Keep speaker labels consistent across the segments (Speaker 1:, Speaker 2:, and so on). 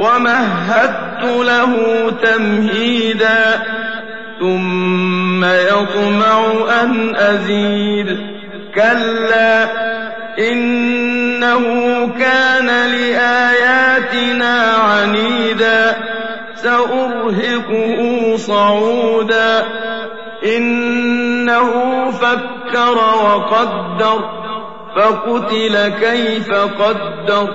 Speaker 1: ومهدت له تمهيدا ثم يطمع أن أزيد كلا إنه كان لآياتنا عنيدا سأرهقه صعودا إنه فكر وقدر فقتل كيف قدر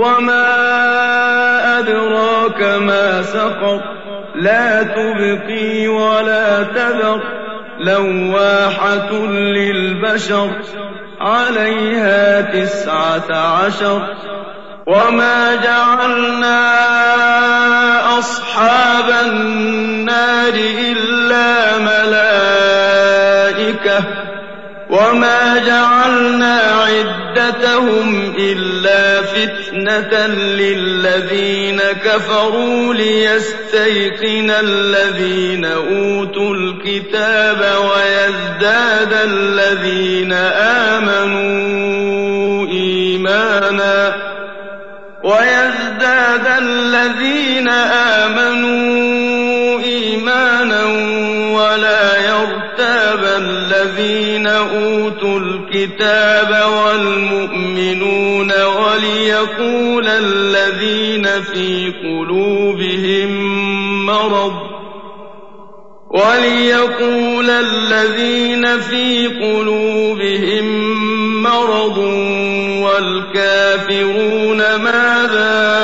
Speaker 1: وما أدراك ما سقر لا تبقي ولا تذر لواحة للبشر عليها تسعة عشر وما جعلنا أصحاب النار إلا ملائكة وما جعلنا عدتهم إلا فتنة للذين كفروا ليستيقن الذين أوتوا الكتاب ويزداد الذين آمنوا إيمانا ويزداد الذين آمنوا إيمانا ولا يرتاب الذين الكتاب والمؤمنون وليقول الذين في قلوبهم مرض وليقول الذين في قلوبهم مرض والكافرون ماذا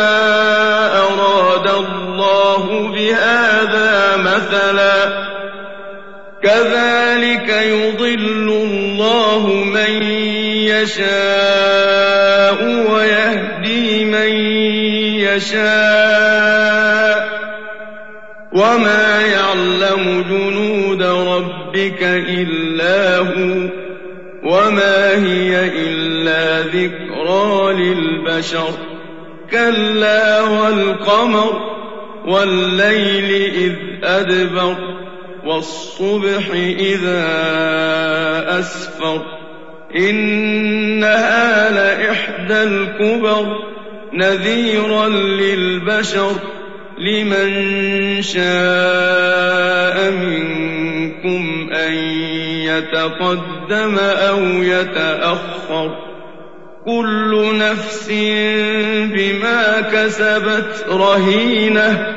Speaker 1: أراد الله بهذا مثلا كَذَٰلِكَ يُضِلُّ اللَّهُ مَن يَشَاءُ وَيَهْدِي مَن يَشَاءُ ۚ وَمَا يَعْلَمُ جُنُودَ رَبِّكَ إِلَّا هُوَ ۚ وَمَا هِيَ إِلَّا ذِكْرَىٰ لِلْبَشَرِ كَلَّا وَالْقَمَرِ وَاللَّيْلِ إِذْ أَدْبَرَ وَالصُّبْحِ إِذَا أَسْفَرَ إِنَّهَا لَإِحْدَى الْكُبَرِ نَذِيرًا لِلْبَشَرِ لِمَن شَاءَ مِنكُمْ أَن يَتَقَدَّمَ أَوْ يَتَأَخَّرَ كُلُّ نَفْسٍ بِمَا كَسَبَتْ رَهِينَةٌ